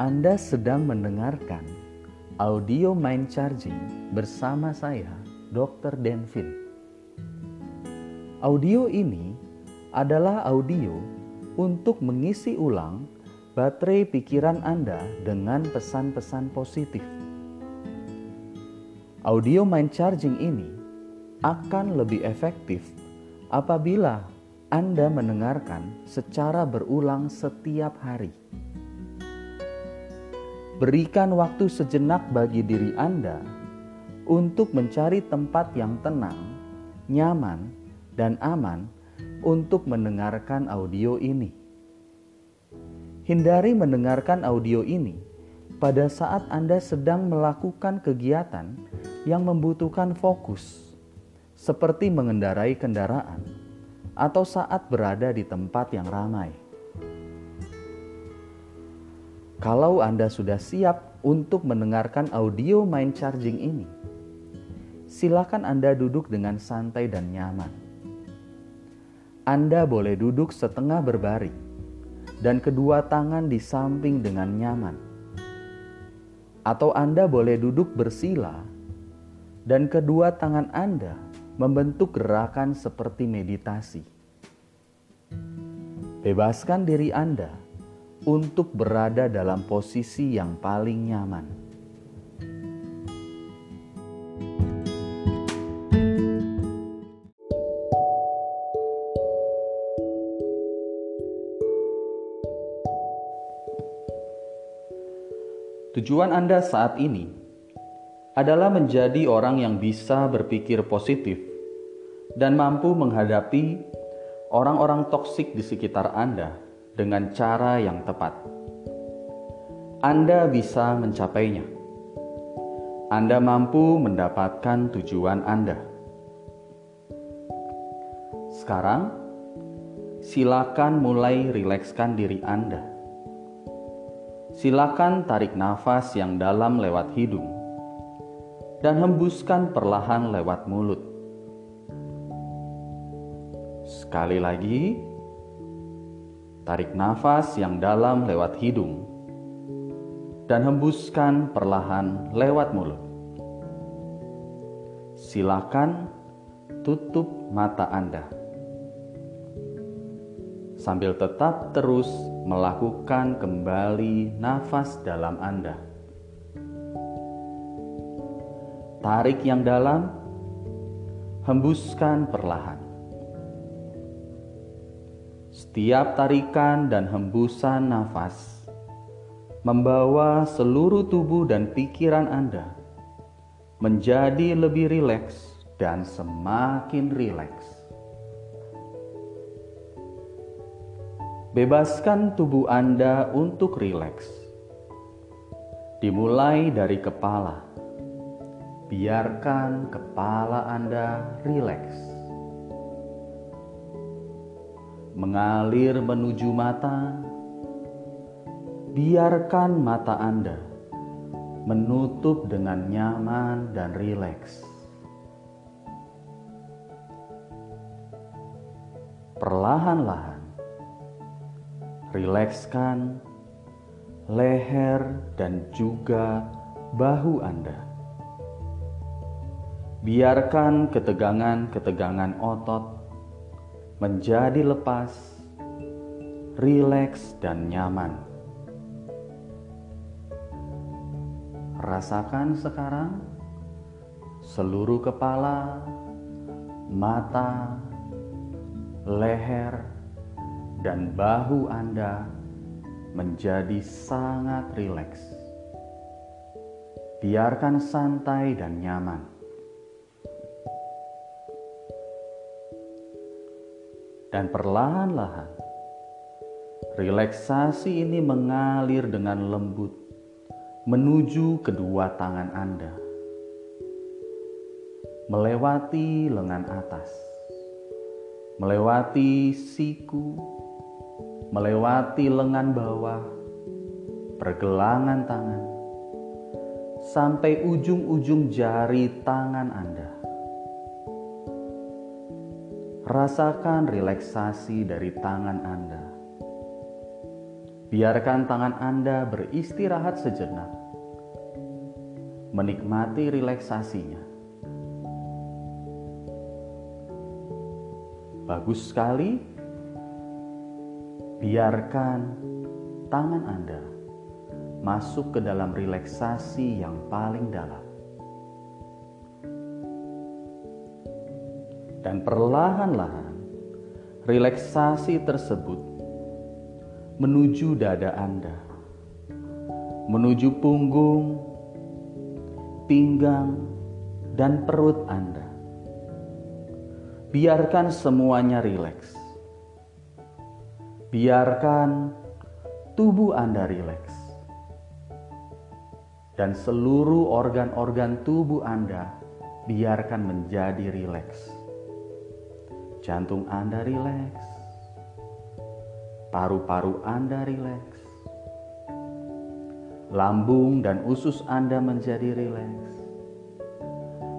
Anda sedang mendengarkan audio mind charging bersama saya, Dr. Denvin. Audio ini adalah audio untuk mengisi ulang baterai pikiran Anda dengan pesan-pesan positif. Audio mind charging ini akan lebih efektif apabila Anda mendengarkan secara berulang setiap hari. Berikan waktu sejenak bagi diri Anda untuk mencari tempat yang tenang, nyaman, dan aman untuk mendengarkan audio ini. Hindari mendengarkan audio ini pada saat Anda sedang melakukan kegiatan yang membutuhkan fokus, seperti mengendarai kendaraan atau saat berada di tempat yang ramai. Kalau Anda sudah siap untuk mendengarkan audio mind charging ini, silakan Anda duduk dengan santai dan nyaman. Anda boleh duduk setengah berbaring dan kedua tangan di samping dengan nyaman. Atau Anda boleh duduk bersila dan kedua tangan Anda membentuk gerakan seperti meditasi. Bebaskan diri Anda untuk berada dalam posisi yang paling nyaman. Tujuan Anda saat ini adalah menjadi orang yang bisa berpikir positif dan mampu menghadapi orang-orang toksik di sekitar Anda dengan cara yang tepat. Anda bisa mencapainya. Anda mampu mendapatkan tujuan Anda. Sekarang, silakan mulai rilekskan diri Anda. Silakan tarik nafas yang dalam lewat hidung dan hembuskan perlahan lewat mulut. Sekali lagi, Tarik nafas yang dalam lewat hidung dan hembuskan perlahan lewat mulut. Silakan tutup mata Anda sambil tetap terus melakukan kembali nafas dalam Anda. Tarik yang dalam, hembuskan perlahan. Setiap tarikan dan hembusan nafas membawa seluruh tubuh dan pikiran Anda menjadi lebih rileks dan semakin rileks. Bebaskan tubuh Anda untuk rileks. Dimulai dari kepala. Biarkan kepala Anda rileks mengalir menuju mata, biarkan mata Anda menutup dengan nyaman dan rileks. Perlahan-lahan, rilekskan leher dan juga bahu Anda. Biarkan ketegangan-ketegangan otot menjadi lepas, rileks, dan nyaman. Rasakan sekarang seluruh kepala, mata, leher, dan bahu Anda menjadi sangat rileks. Biarkan santai dan nyaman. Dan perlahan-lahan relaksasi ini mengalir dengan lembut menuju kedua tangan Anda, melewati lengan atas, melewati siku, melewati lengan bawah, pergelangan tangan, sampai ujung-ujung jari tangan Anda Rasakan relaksasi dari tangan Anda. Biarkan tangan Anda beristirahat sejenak, menikmati relaksasinya. Bagus sekali. Biarkan tangan Anda masuk ke dalam relaksasi yang paling dalam. Dan perlahan-lahan relaksasi tersebut menuju dada Anda, menuju punggung, pinggang, dan perut Anda. Biarkan semuanya rileks. Biarkan tubuh Anda rileks. Dan seluruh organ-organ tubuh Anda biarkan menjadi rileks. Jantung Anda rileks, paru-paru Anda rileks, lambung dan usus Anda menjadi rileks,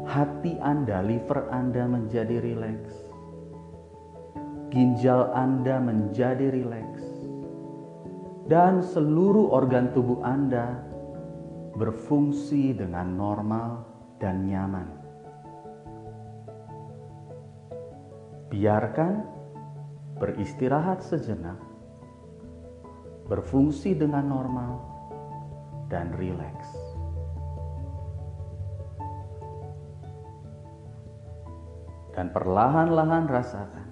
hati Anda, liver Anda menjadi rileks, ginjal Anda menjadi rileks, dan seluruh organ tubuh Anda berfungsi dengan normal dan nyaman. Biarkan beristirahat sejenak berfungsi dengan normal, dan rileks. Dan perlahan-lahan rasakan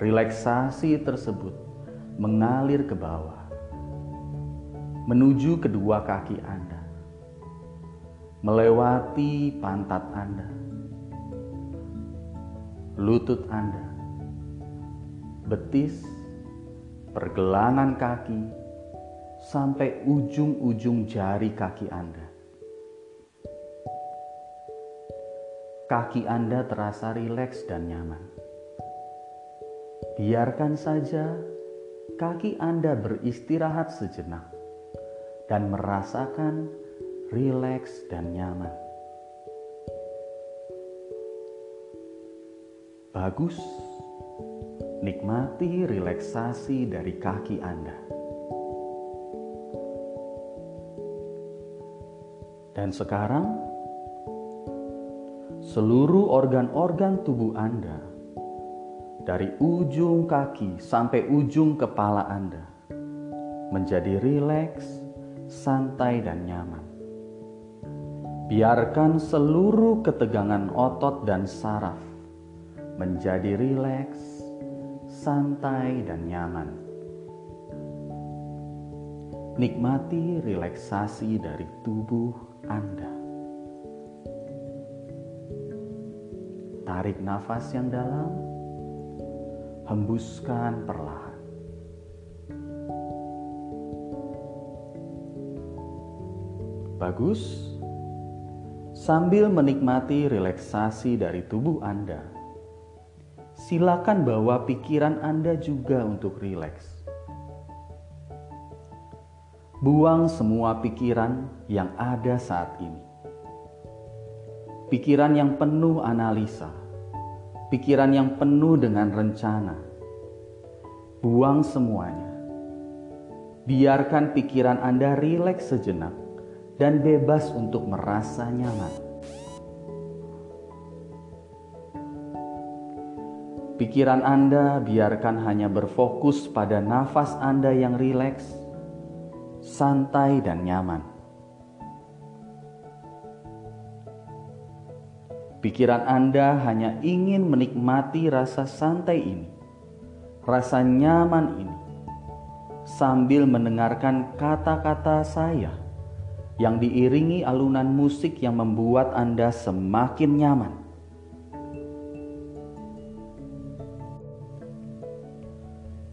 relaksasi tersebut mengalir ke bawah, menuju kedua kaki Anda, melewati pantat Anda, lutut Anda, betis, pergelangan kaki, sampai ujung-ujung jari kaki Anda. Kaki Anda terasa rileks dan nyaman. Biarkan saja kaki Anda beristirahat sejenak dan merasakan rileks dan nyaman. Bagus. Nikmati relaksasi dari kaki Anda. Dan sekarang, seluruh organ-organ tubuh Anda, dari ujung kaki sampai ujung kepala Anda, menjadi rileks, santai, dan nyaman. Biarkan seluruh ketegangan otot dan saraf menjadi rileks, santai, dan nyaman. Nikmati relaksasi dari tubuh Anda. Tarik nafas yang dalam, hembuskan perlahan. Bagus. Sambil menikmati relaksasi dari tubuh Anda, silakan bawa pikiran Anda juga untuk rileks. Buang semua pikiran yang ada saat ini. Pikiran yang penuh analisa, pikiran yang penuh dengan rencana. Buang semuanya. Biarkan pikiran Anda rileks sejenak dan bebas untuk merasa nyaman. Pikiran Anda biarkan hanya berfokus pada nafas Anda yang rileks, santai, dan nyaman. Pikiran Anda hanya ingin menikmati rasa santai ini, rasa nyaman ini, sambil mendengarkan kata-kata saya yang diiringi alunan musik yang membuat Anda semakin nyaman.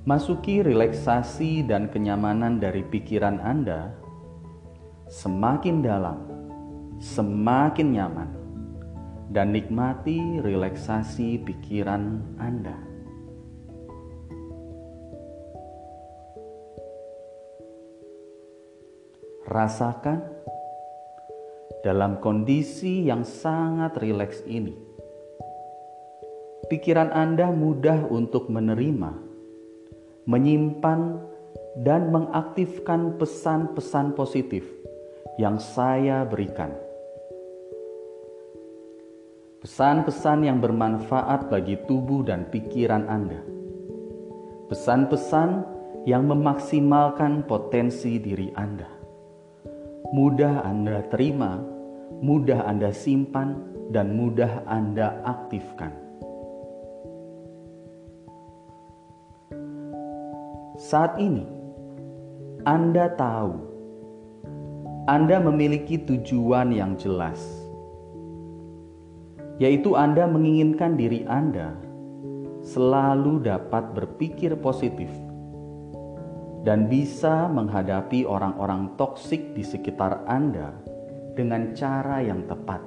Masuki relaksasi dan kenyamanan dari pikiran Anda semakin dalam, semakin nyaman, dan nikmati relaksasi pikiran Anda. Rasakan dalam kondisi yang sangat rileks ini, pikiran Anda mudah untuk menerima menyimpan dan mengaktifkan pesan-pesan positif yang saya berikan. Pesan-pesan yang bermanfaat bagi tubuh dan pikiran Anda. Pesan-pesan yang memaksimalkan potensi diri Anda. Mudah Anda terima, mudah Anda simpan, dan mudah Anda aktifkan. Saat ini, Anda tahu Anda memiliki tujuan yang jelas, yaitu Anda menginginkan diri Anda selalu dapat berpikir positif dan bisa menghadapi orang-orang toksik di sekitar Anda dengan cara yang tepat.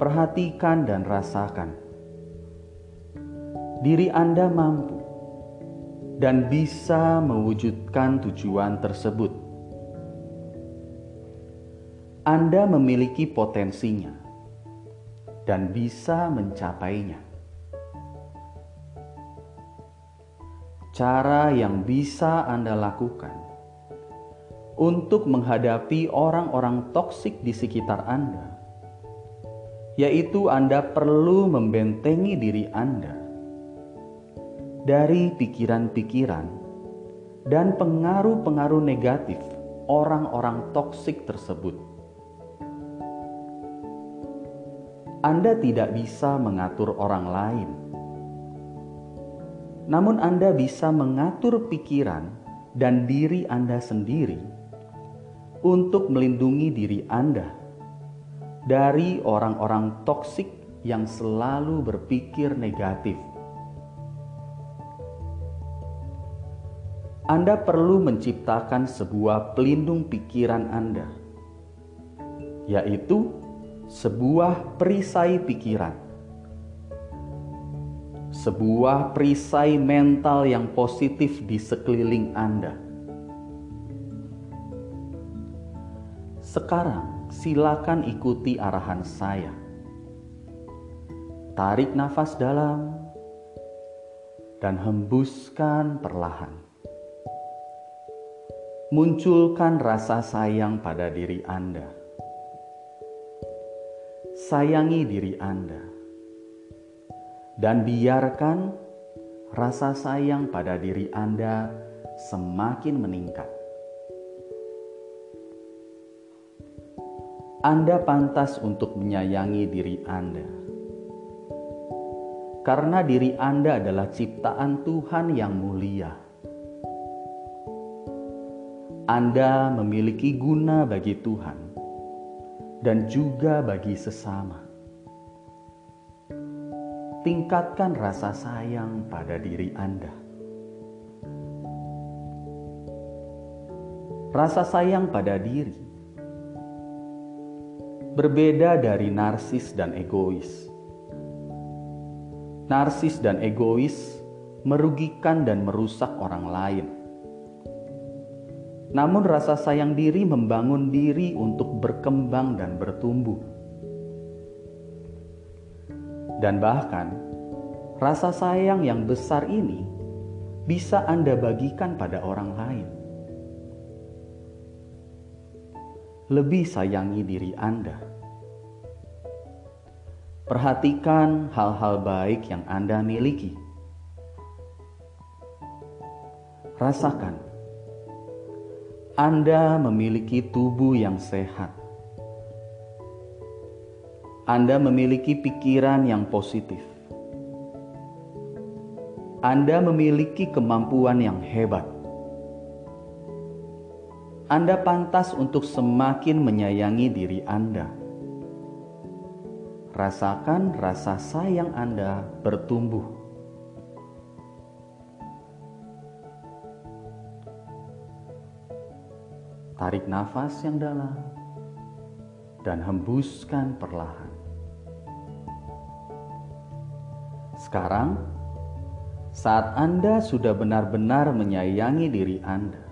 Perhatikan dan rasakan diri Anda mampu dan bisa mewujudkan tujuan tersebut. Anda memiliki potensinya dan bisa mencapainya. Cara yang bisa Anda lakukan untuk menghadapi orang-orang toksik di sekitar Anda, yaitu Anda perlu membentengi diri Anda dari pikiran-pikiran dan pengaruh-pengaruh negatif orang-orang toksik tersebut. Anda tidak bisa mengatur orang lain, namun Anda bisa mengatur pikiran dan diri Anda sendiri untuk melindungi diri Anda dari orang-orang toksik yang selalu berpikir negatif Anda perlu menciptakan sebuah pelindung pikiran Anda, yaitu sebuah perisai pikiran, sebuah perisai mental yang positif di sekeliling Anda. Sekarang, silakan ikuti arahan saya. Tarik nafas dalam dan hembuskan perlahan munculkan rasa sayang pada diri Anda. Sayangi diri Anda dan biarkan rasa sayang pada diri Anda semakin meningkat. Anda pantas untuk menyayangi diri Anda, karena diri Anda adalah ciptaan Tuhan yang mulia anda memiliki guna bagi Tuhan dan juga bagi sesama. Tingkatkan rasa sayang pada diri Anda. Rasa sayang pada diri berbeda dari narsis dan egois. Narsis dan egois merugikan dan merusak orang lain namun rasa sayang diri membangun diri untuk berkembang dan bertumbuh. Dan bahkan rasa sayang yang besar ini bisa Anda bagikan pada orang lain. Lebih sayangi diri Anda. Perhatikan hal-hal baik yang Anda miliki. Rasakan anda memiliki tubuh yang sehat. Anda memiliki pikiran yang positif. Anda memiliki kemampuan yang hebat. Anda pantas untuk semakin menyayangi diri Anda. Rasakan rasa sayang Anda bertumbuh Tarik nafas yang dalam dan hembuskan perlahan. Sekarang, saat Anda sudah benar-benar menyayangi diri Anda,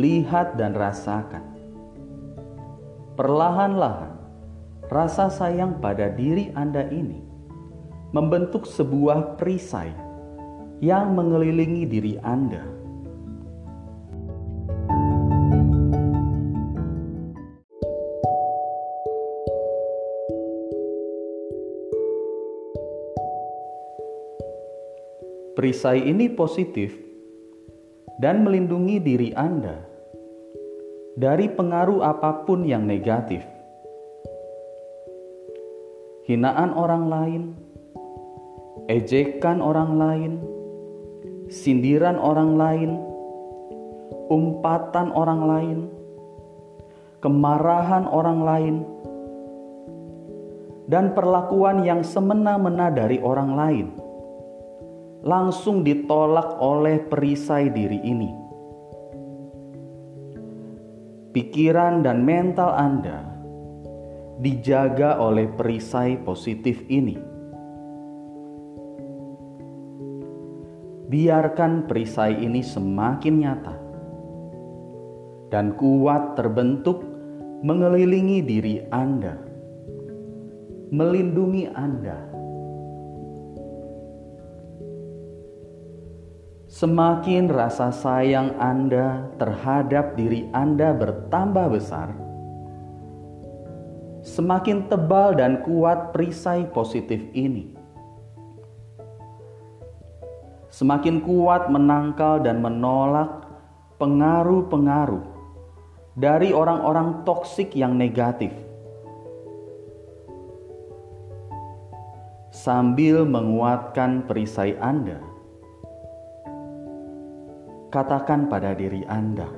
lihat dan rasakan perlahan-lahan rasa sayang pada diri Anda ini membentuk sebuah perisai yang mengelilingi diri Anda. Perisai ini positif dan melindungi diri Anda dari pengaruh apa pun yang negatif. Hinaan orang lain, ejekan orang lain, sindiran orang lain, umpatan orang lain, kemarahan orang lain, dan perlakuan yang semena-mena dari orang lain langsung ditolak oleh perisai diri ini. Pikiran dan mental Anda dijaga oleh perisai positif ini. Biarkan perisai ini semakin nyata dan kuat terbentuk mengelilingi diri Anda, melindungi Anda Semakin rasa sayang Anda terhadap diri Anda bertambah besar, semakin tebal dan kuat perisai positif ini. Semakin kuat menangkal dan menolak pengaruh-pengaruh dari orang-orang toksik yang negatif. Sambil menguatkan perisai Anda katakan pada diri Anda,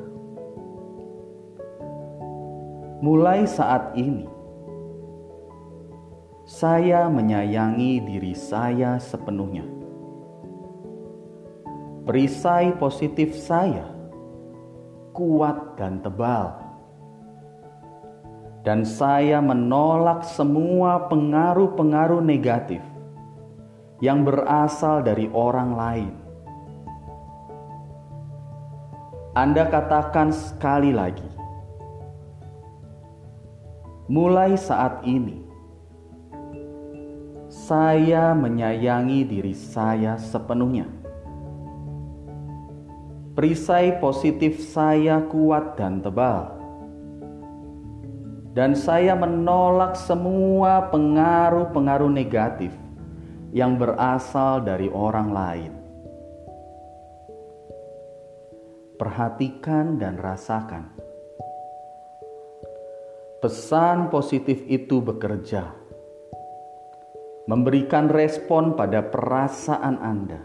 mulai saat ini saya menyayangi diri saya sepenuhnya. Perisai positif saya kuat dan tebal, dan saya menolak semua pengaruh-pengaruh negatif yang berasal dari orang lain Anda katakan sekali lagi, mulai saat ini saya menyayangi diri saya sepenuhnya. Perisai positif saya kuat dan tebal, dan saya menolak semua pengaruh-pengaruh negatif yang berasal dari orang lain. Perhatikan dan rasakan. Pesan positif itu bekerja, memberikan respon pada perasaan Anda,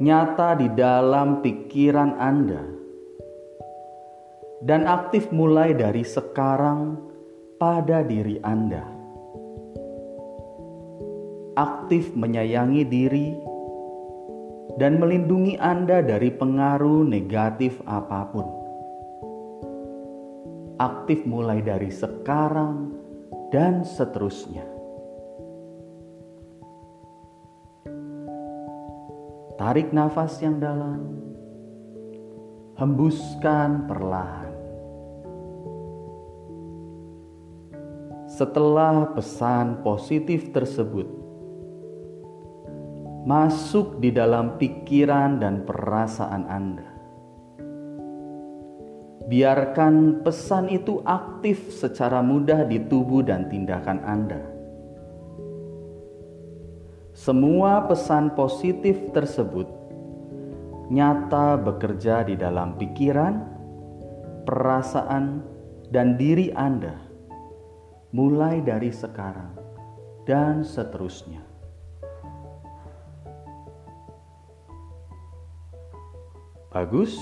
nyata di dalam pikiran Anda, dan aktif mulai dari sekarang pada diri Anda. Aktif menyayangi diri dan melindungi Anda dari pengaruh negatif apa pun. Aktif mulai dari sekarang dan seterusnya. Tarik nafas yang dalam, hembuskan perlahan. Setelah pesan positif tersebut masuk di dalam pikiran dan perasaan Anda. Biarkan pesan itu aktif secara mudah di tubuh dan tindakan Anda. Semua pesan positif tersebut nyata bekerja di dalam pikiran, perasaan, dan diri Anda, mulai dari sekarang dan seterusnya. Bagus.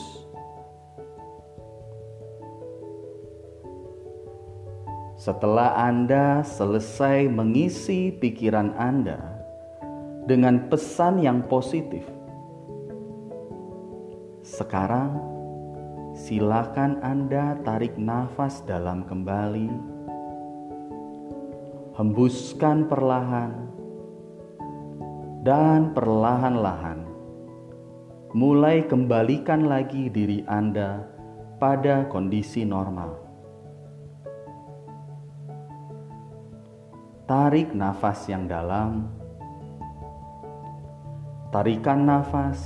Setelah Anda selesai mengisi pikiran Anda dengan pesan yang positif, sekarang silakan Anda tarik nafas dalam kembali, hembuskan perlahan, dan perlahan-lahan mulai kembalikan lagi diri Anda pada kondisi normal. Tarik nafas yang dalam Tarikan nafas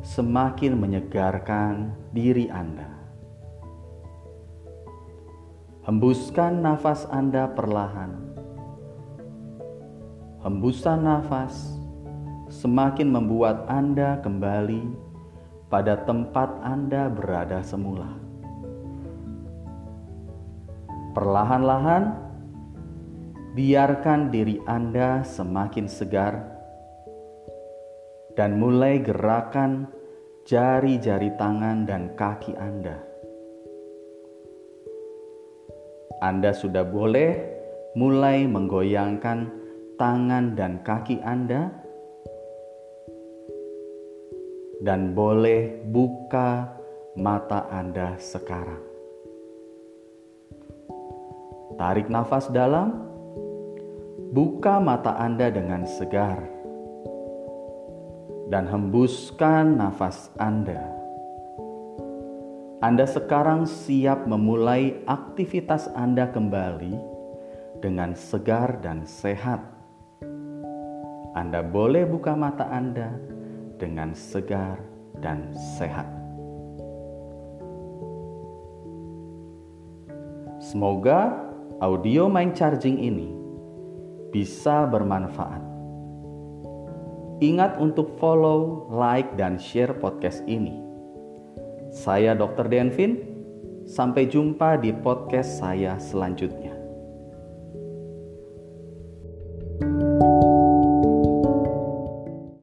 semakin menyegarkan diri Anda. Hembuskan nafas Anda perlahan. Hembusan nafas semakin membuat Anda kembali pada tempat Anda berada semula. Perlahan-lahan, biarkan diri Anda semakin segar dan mulai gerakan jari-jari tangan dan kaki Anda Anda sudah boleh mulai menggoyangkan tangan dan kaki Anda, dan boleh buka mata Anda sekarang. Tarik nafas dalam, buka mata Anda dengan segar, dan hembuskan nafas Anda. Anda sekarang siap memulai aktivitas Anda kembali dengan segar dan sehat. Anda boleh buka mata Anda dengan segar dan sehat. Semoga audio mind charging ini bisa bermanfaat. Ingat untuk follow, like, dan share podcast ini saya Dr. Denvin, sampai jumpa di podcast saya selanjutnya.